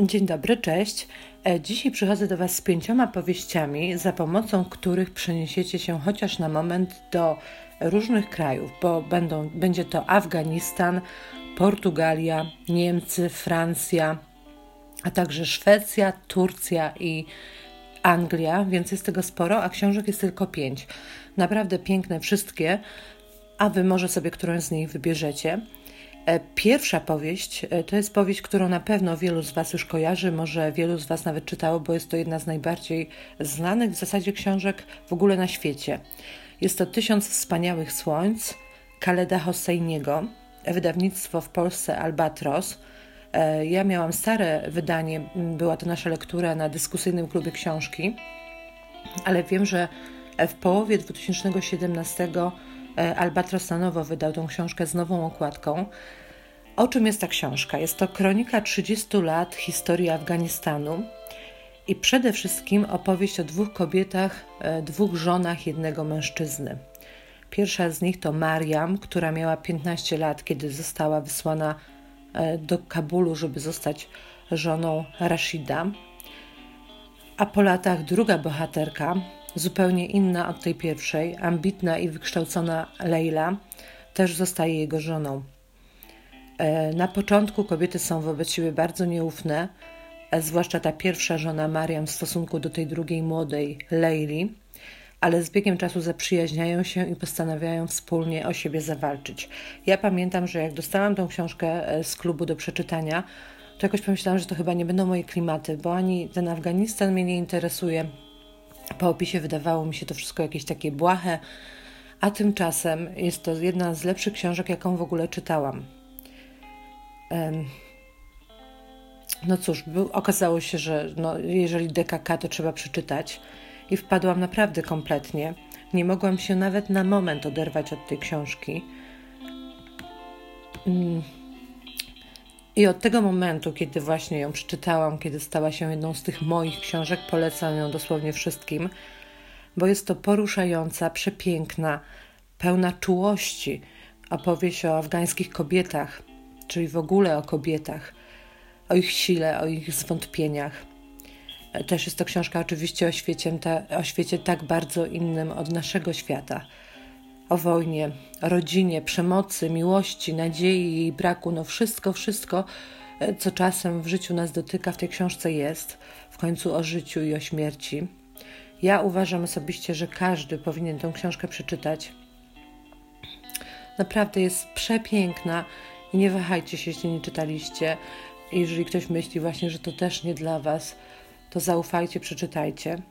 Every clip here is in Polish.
Dzień dobry, cześć. E, dzisiaj przychodzę do Was z pięcioma powieściami, za pomocą których przeniesiecie się chociaż na moment do różnych krajów, bo będą, będzie to Afganistan, Portugalia, Niemcy, Francja, a także Szwecja, Turcja i Anglia, więc jest tego sporo, a książek jest tylko pięć. Naprawdę piękne wszystkie, a Wy może sobie którąś z nich wybierzecie. E, pierwsza powieść e, to jest powieść, którą na pewno wielu z Was już kojarzy, może wielu z Was nawet czytało, bo jest to jedna z najbardziej znanych w zasadzie książek w ogóle na świecie. Jest to Tysiąc Wspaniałych Słońc Kaleda Hosseiniego, wydawnictwo w Polsce Albatros. E, ja miałam stare wydanie, była to nasza lektura na dyskusyjnym klubie książki, ale wiem, że w połowie 2017 Albatros na nowo wydał tą książkę z nową okładką. O czym jest ta książka? Jest to kronika 30 lat historii Afganistanu i przede wszystkim opowieść o dwóch kobietach, e, dwóch żonach jednego mężczyzny. Pierwsza z nich to Mariam, która miała 15 lat, kiedy została wysłana e, do Kabulu, żeby zostać żoną Rashida. A po latach druga bohaterka, zupełnie inna od tej pierwszej, ambitna i wykształcona Leila, też zostaje jego żoną. E, na początku kobiety są wobec siebie bardzo nieufne, e, zwłaszcza ta pierwsza żona Mariam w stosunku do tej drugiej młodej Leili, ale z biegiem czasu zaprzyjaźniają się i postanawiają wspólnie o siebie zawalczyć. Ja pamiętam, że jak dostałam tą książkę e, z klubu do przeczytania, to jakoś pomyślałam, że to chyba nie będą moje klimaty, bo ani ten Afganistan mnie nie interesuje. Po opisie wydawało mi się to wszystko jakieś takie błahe, a tymczasem jest to jedna z lepszych książek, jaką w ogóle czytałam. No cóż, okazało się, że no, jeżeli DKK to trzeba przeczytać i wpadłam naprawdę kompletnie. Nie mogłam się nawet na moment oderwać od tej książki. Mm. I od tego momentu, kiedy właśnie ją przeczytałam, kiedy stała się jedną z tych moich książek, polecam ją dosłownie wszystkim, bo jest to poruszająca, przepiękna, pełna czułości opowieść o afgańskich kobietach, czyli w ogóle o kobietach, o ich sile, o ich zwątpieniach. Też jest to książka oczywiście o świecie, o świecie tak bardzo innym od naszego świata. O wojnie, rodzinie, przemocy, miłości, nadziei i braku. No wszystko, wszystko, co czasem w życiu nas dotyka, w tej książce jest. W końcu o życiu i o śmierci. Ja uważam osobiście, że każdy powinien tę książkę przeczytać. Naprawdę jest przepiękna i nie wahajcie się, jeśli nie czytaliście. Jeżeli ktoś myśli właśnie, że to też nie dla Was, to zaufajcie, przeczytajcie.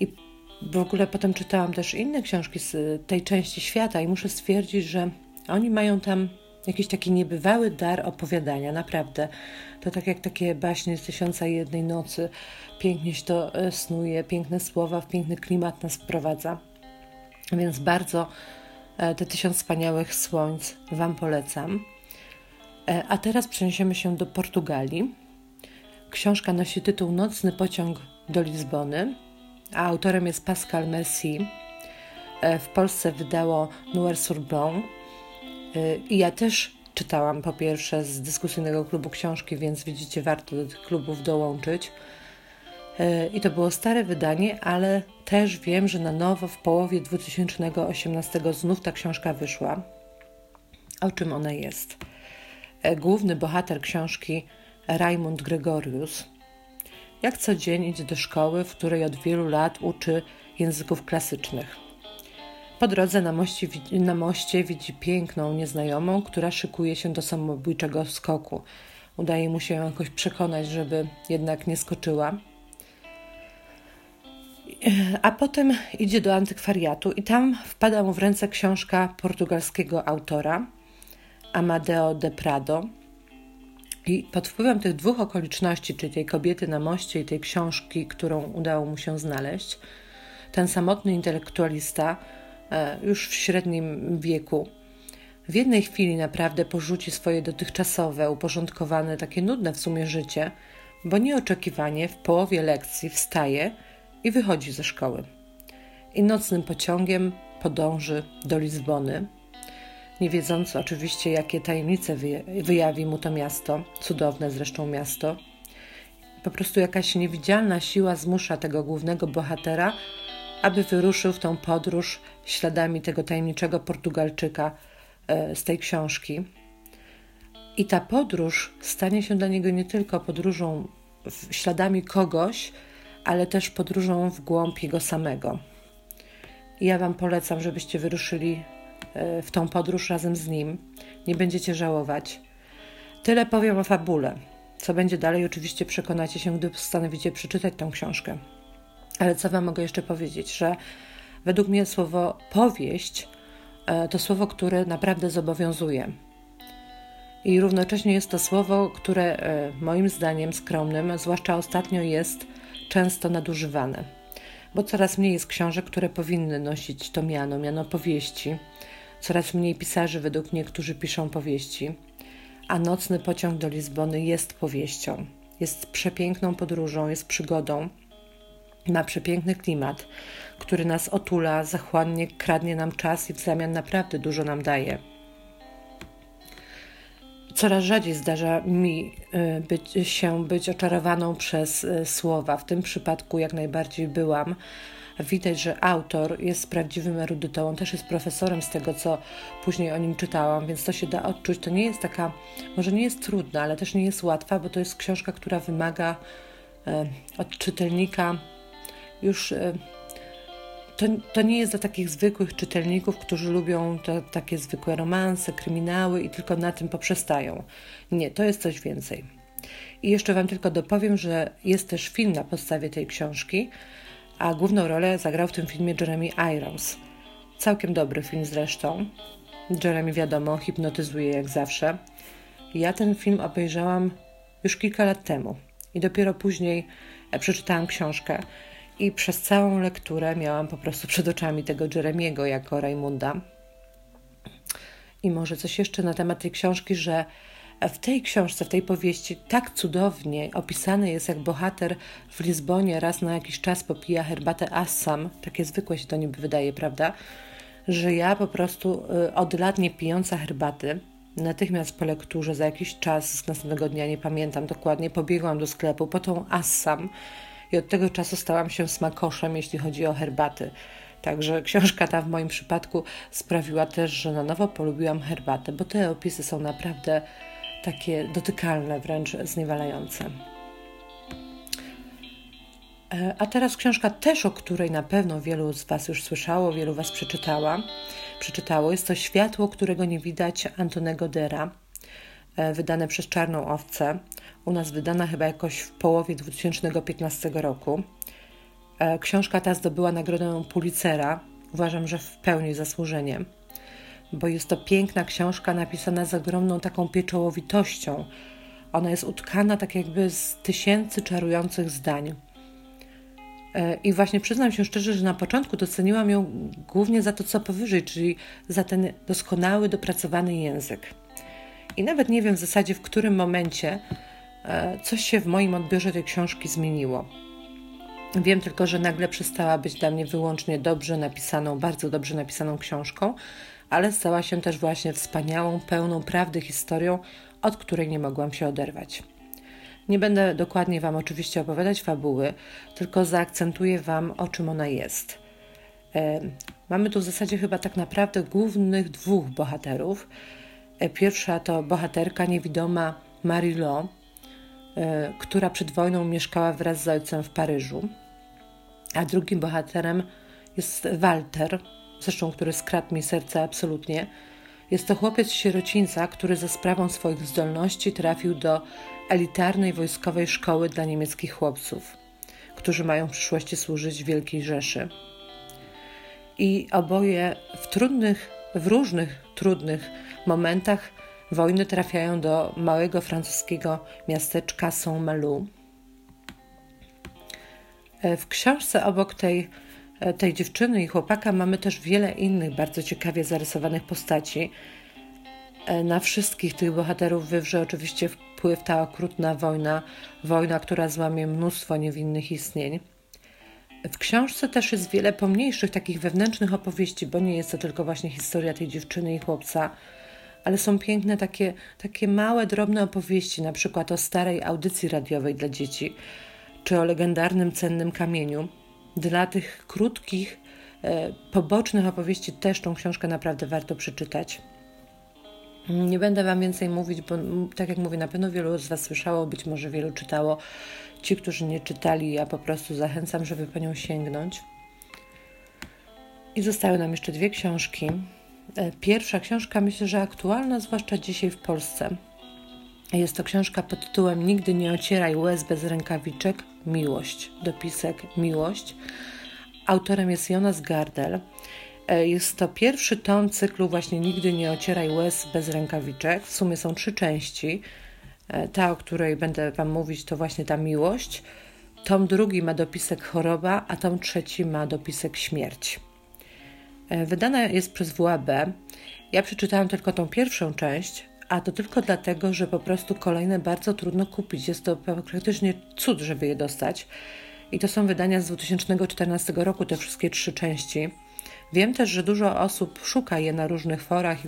I w ogóle potem czytałam też inne książki z tej części świata i muszę stwierdzić, że oni mają tam jakiś taki niebywały dar opowiadania, naprawdę. To tak jak takie baśnie z Tysiąca i Jednej Nocy. Pięknie się to e, snuje, piękne słowa, w piękny klimat nas wprowadza. Więc bardzo e, te Tysiąc Wspaniałych Słońc Wam polecam. E, a teraz przeniesiemy się do Portugalii. Książka nosi tytuł Nocny pociąg do Lizbony, a autorem jest Pascal Merci. E, w Polsce wydało Noir Sorbon. E, I ja też czytałam po pierwsze z dyskusyjnego klubu książki, więc widzicie, warto do tych klubów dołączyć. I to było stare wydanie, ale też wiem, że na nowo w połowie 2018 znów ta książka wyszła. O czym ona jest? E, główny bohater książki, Raymond Gregorius, jak co dzień idzie do szkoły, w której od wielu lat uczy języków klasycznych. Po drodze na moście, na moście widzi piękną nieznajomą, która szykuje się do samobójczego skoku. Udaje mu się jakoś przekonać, żeby jednak nie skoczyła. A potem idzie do antykwariatu i tam wpada mu w ręce książka portugalskiego autora – Amadeo de Prado. I pod wpływem tych dwóch okoliczności, czyli tej kobiety na moście i tej książki, którą udało mu się znaleźć, ten samotny intelektualista e, już w średnim wieku w jednej chwili naprawdę porzuci swoje dotychczasowe, uporządkowane, takie nudne w sumie życie, bo nieoczekiwanie w połowie lekcji wstaje i wychodzi ze szkoły. I nocnym pociągiem podąży do Lizbony, nie wiedząc oczywiście, jakie tajemnice wyjawi mu to miasto, cudowne zresztą miasto. po prostu jakaś niewidzialna siła zmusza tego głównego bohatera, aby wyruszył w tą podróż śladami tego tajemniczego Portugalczyka e, z tej książki. I ta podróż stanie się dla niego nie tylko podróżą śladami kogoś, ale też podróżą w głąb jego samego. I ja Wam polecam, żebyście wyruszyli w tą podróż razem z nim. Nie będziecie żałować. Tyle powiem o fabule. Co będzie dalej, oczywiście przekonacie się, gdy postanowicie przeczytać tą książkę. Ale co Wam mogę jeszcze powiedzieć, że według mnie słowo powieść e, to słowo, które naprawdę zobowiązuje. I równocześnie jest to słowo, które e, moim zdaniem skromnym, zwłaszcza ostatnio, jest często nadużywane. Bo coraz mniej jest książek, które powinny nosić to miano, miano powieści. Coraz mniej pisarzy według mnie, którzy piszą powieści. A nocny pociąg do Lizbony jest powieścią. Jest przepiękną podróżą, jest przygodą. Ma przepiękny klimat, który nas otula, zachłannie kradnie nam czas i w zamian naprawdę dużo nam daje. Coraz rzadziej zdarza mi y, być, się być oczarowaną przez y, słowa. W tym przypadku jak najbardziej byłam. Widać, że autor jest prawdziwym erudytą. On też jest profesorem z tego, co później o nim czytałam, więc to się da odczuć. To nie jest taka, może nie jest trudna, ale też nie jest łatwa, bo to jest książka, która wymaga y, od czytelnika już to, to nie jest dla takich zwykłych czytelników, którzy lubią te, takie zwykłe romanse, kryminały i tylko na tym poprzestają. Nie, to jest coś więcej. I jeszcze Wam tylko dopowiem, że jest też film na podstawie tej książki, a główną rolę zagrał w tym filmie Jeremy Irons. Całkiem dobry film zresztą. Jeremy, wiadomo, hipnotyzuje jak zawsze. Ja ten film obejrzałam już kilka lat temu i dopiero później e, przeczytałam książkę. I przez całą lekturę miałam po prostu przed oczami tego Jeremiego jako Raimunda. I może coś jeszcze na temat tej książki, że w tej książce, w tej powieści tak cudownie opisany jest, jak bohater w Lizbonie raz na jakiś czas popija herbatę Assam, takie zwykłe się to niby wydaje, prawda? Że ja po prostu y, od lat nie pijąca herbaty, natychmiast po lekturze, za jakiś czas z następnego dnia, nie pamiętam dokładnie, pobiegłam do sklepu po tą Assam i od tego czasu stałam się smakoszem, jeśli chodzi o herbaty. Także książka ta w moim przypadku sprawiła też, że na nowo polubiłam herbatę, bo te opisy są naprawdę takie dotykalne, wręcz zniewalające. E, a teraz książka też, o której na pewno wielu z Was już słyszało, wielu Was przeczytała, przeczytało. Jest to Światło, którego nie widać Antonego Dera, e, wydane przez Czarną Owcę u nas wydana chyba jakoś w połowie 2015 roku. E, książka ta zdobyła nagrodę Pulitzera. Uważam, że w pełni zasłużenie, bo jest to piękna książka napisana z ogromną taką pieczołowitością. Ona jest utkana tak jakby z tysięcy czarujących zdań. E, I właśnie przyznam się szczerze, że na początku doceniłam ją głównie za to, co powyżej, czyli za ten doskonały, dopracowany język. I nawet nie wiem w zasadzie, w którym momencie E, coś się w moim odbiorze tej książki zmieniło. Wiem tylko, że nagle przestała być dla mnie wyłącznie dobrze napisaną, bardzo dobrze napisaną książką, ale stała się też właśnie wspaniałą, pełną prawdy historią, od której nie mogłam się oderwać. Nie będę dokładnie Wam oczywiście opowiadać fabuły, tylko zaakcentuję Wam, o czym ona jest. E, mamy tu w zasadzie chyba tak naprawdę głównych dwóch bohaterów. E, pierwsza to bohaterka niewidoma Marie-Laure, E, która przed wojną mieszkała wraz z ojcem w Paryżu. A drugim bohaterem jest Walter, zresztą który skradł mi serce absolutnie. Jest to chłopiec sierocińca, który za sprawą swoich zdolności trafił do elitarnej wojskowej szkoły dla niemieckich chłopców, którzy mają w przyszłości służyć Wielkiej Rzeszy. I oboje w trudnych, w różnych trudnych momentach wojny trafiają do małego francuskiego miasteczka Saint-Malo. E, w książce obok tej, tej dziewczyny i chłopaka mamy też wiele innych bardzo ciekawie zarysowanych postaci. E, na wszystkich tych bohaterów wywrze oczywiście wpływ ta okrutna wojna, wojna, która złamie mnóstwo niewinnych istnień. W książce też jest wiele pomniejszych, takich wewnętrznych opowieści, bo nie jest to tylko właśnie historia tej dziewczyny i chłopca, ale są piękne takie, takie małe, drobne opowieści, na przykład o starej audycji radiowej dla dzieci, czy o legendarnym cennym kamieniu. Dla tych krótkich, e, pobocznych opowieści też tą książkę naprawdę warto przeczytać. Nie będę Wam więcej mówić, bo tak jak mówię, na pewno wielu z Was słyszało, być może wielu czytało. Ci, którzy nie czytali, ja po prostu zachęcam, żeby po nią sięgnąć. I zostały nam jeszcze dwie książki. E, pierwsza książka, myślę, że aktualna, zwłaszcza dzisiaj w Polsce. Jest to książka pod tytułem Nigdy nie ocieraj łez bez rękawiczek. Miłość. Dopisek Miłość. Autorem jest Jonas Gardel. E, jest to pierwszy tom cyklu właśnie Nigdy nie ocieraj łez bez rękawiczek. W sumie są trzy części. E, ta, o której będę Wam mówić, to właśnie ta miłość. Tom drugi ma dopisek choroba, a tom trzeci ma dopisek śmierć. E, wydana jest przez WAB. Ja przeczytałam tylko tą pierwszą część, a to tylko dlatego, że po prostu kolejne bardzo trudno kupić. Jest to praktycznie cud, żeby je dostać. I to są wydania z 2014 roku, te wszystkie trzy części. Wiem też, że dużo osób szuka je na różnych forach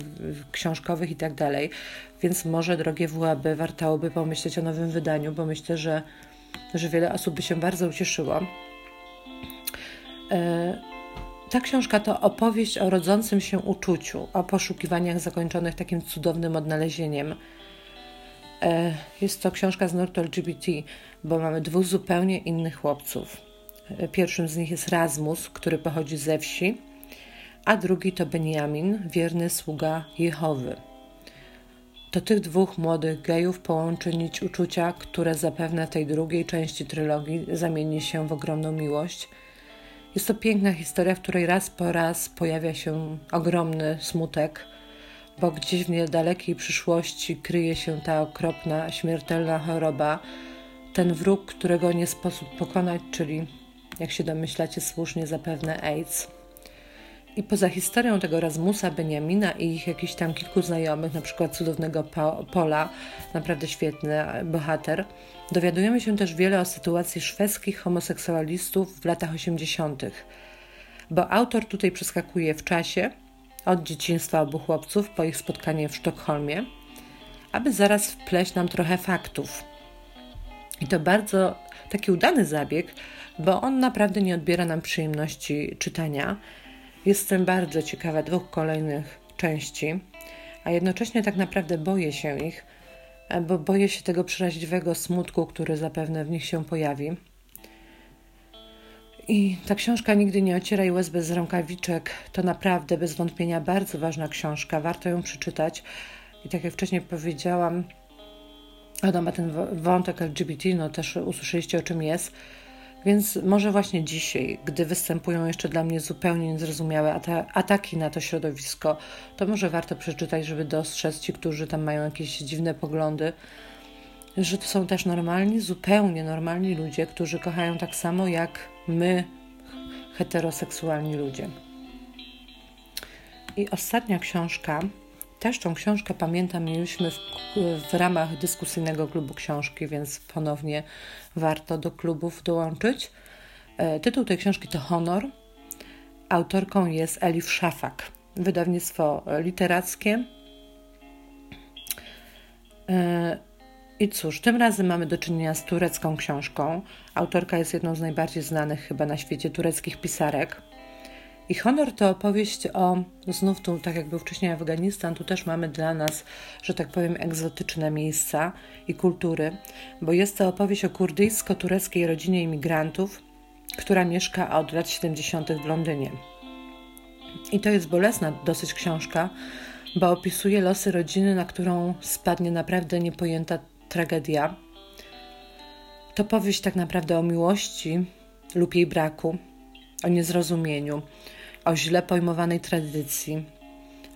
książkowych i tak dalej, więc może, drogie WAB, wartałoby pomyśleć o nowym wydaniu, bo myślę, że, że wiele osób by się bardzo ucieszyło. E, ta książka to opowieść o rodzącym się uczuciu, o poszukiwaniach zakończonych takim cudownym odnalezieniem. E, jest to książka z nurtu LGBT, bo mamy dwóch zupełnie innych chłopców. E, pierwszym z nich jest Razmus, który pochodzi ze wsi, a drugi to Benjamin, wierny sługa Jehowy. To tych dwóch młodych gejów połączy nić uczucia, które zapewne tej drugiej części trylogii zamieni się w ogromną miłość. Jest to piękna historia, w której raz po raz pojawia się ogromny smutek, bo gdzieś w niedalekiej przyszłości kryje się ta okropna, śmiertelna choroba, ten wróg, którego nie sposób pokonać, czyli, jak się domyślacie słusznie, zapewne AIDS. I poza historią tego Razmusa, Beniamina i ich jakichś tam kilku znajomych, na przykład cudownego Pola, naprawdę świetny bohater, dowiadujemy się też wiele o sytuacji szwedzkich homoseksualistów w latach 80., bo autor tutaj przeskakuje w czasie od dzieciństwa obu chłopców po ich spotkanie w Sztokholmie, aby zaraz wpleść nam trochę faktów. I to bardzo taki udany zabieg, bo on naprawdę nie odbiera nam przyjemności czytania Jestem bardzo ciekawa dwóch kolejnych części, a jednocześnie tak naprawdę boję się ich, bo boję się tego przeraźliwego smutku, który zapewne w nich się pojawi. I ta książka Nigdy nie ocieraj łez bez rękawiczek to naprawdę bez wątpienia bardzo ważna książka. Warto ją przeczytać. I tak jak wcześniej powiedziałam, ona ma ten wątek LGBT, no też usłyszeliście o czym jest. Więc może właśnie dzisiaj, gdy występują jeszcze dla mnie zupełnie niezrozumiałe ataki na to środowisko, to może warto przeczytać, żeby dostrzec ci, którzy tam mają jakieś dziwne poglądy, że to są też normalni, zupełnie normalni ludzie, którzy kochają tak samo jak my, heteroseksualni ludzie. I ostatnia książka też tą książkę pamiętam, mieliśmy w, w, ramach dyskusyjnego klubu książki, więc ponownie warto do klubów dołączyć. E, tytuł tej książki to Honor. Autorką jest Elif Szafak. Wydawnictwo literackie. E, I cóż, tym razem mamy do czynienia z turecką książką. Autorka jest jedną z najbardziej znanych chyba na świecie tureckich pisarek. I honor to opowieść o, znów tu, tak jak był wcześniej Afganistan, tu też mamy dla nas, że tak powiem, egzotyczne miejsca i kultury, bo jest to opowieść o kurdyjsko-tureckiej rodzinie imigrantów, która mieszka od lat 70. w Londynie. I to jest bolesna dosyć książka, bo opisuje losy rodziny, na którą spadnie naprawdę niepojęta tragedia. To powieść tak naprawdę o miłości lub jej braku, o niezrozumieniu, o źle pojmowanej tradycji,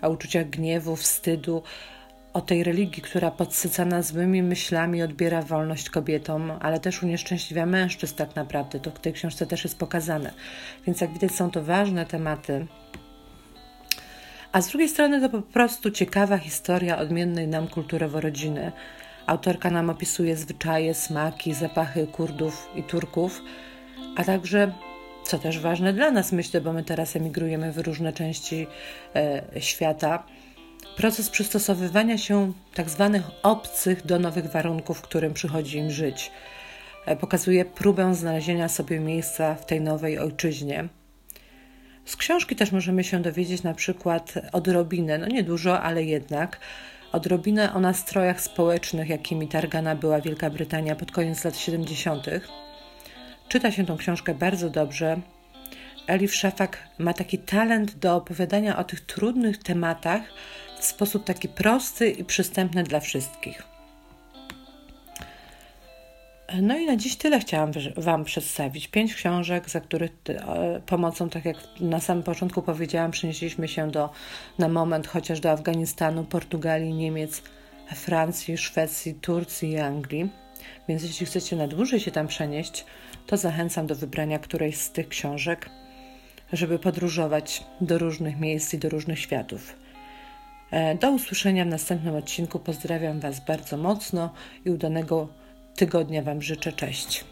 o uczuciach gniewu, wstydu, o tej religii, która podsycana złymi myślami odbiera wolność kobietom, ale też unieszczęśliwia mężczyzn tak naprawdę. To w tej książce też jest pokazane. Więc jak widać są to ważne tematy. A z drugiej strony to po prostu ciekawa historia odmiennej nam kulturowo rodziny. Autorka nam opisuje zwyczaje, smaki, zapachy Kurdów i Turków, a także co też ważne dla nas, myślę, bo my teraz emigrujemy w różne części e, świata. proces przystosowywania się tak zwanych obcych do nowych warunków, w którym przychodzi im żyć. E, pokazuje próbę znalezienia sobie miejsca w tej nowej ojczyźnie. Z książki też możemy się dowiedzieć na przykład odrobinę, no niedużo, ale jednak, odrobinę o nastrojach społecznych, jakimi targana była Wielka Brytania pod koniec lat 70. Czyta się tą książkę bardzo dobrze. Elif Szafak ma taki talent do opowiadania o tych trudnych tematach w sposób taki prosty i przystępny dla wszystkich. No i na dziś tyle chciałam Wam przedstawić. Pięć książek, za których pomocą, tak jak na samym początku powiedziałam, przenieśliśmy się do, na moment chociaż do Afganistanu, Portugalii, Niemiec, Francji, Szwecji, Turcji i Anglii. Więc jeśli chcecie na dłużej się tam przenieść, to zachęcam do wybrania którejś z tych książek, żeby podróżować do różnych miejsc i do różnych światów. E, do usłyszenia w następnym odcinku. Pozdrawiam Was bardzo mocno i udanego tygodnia Wam życzę. Cześć.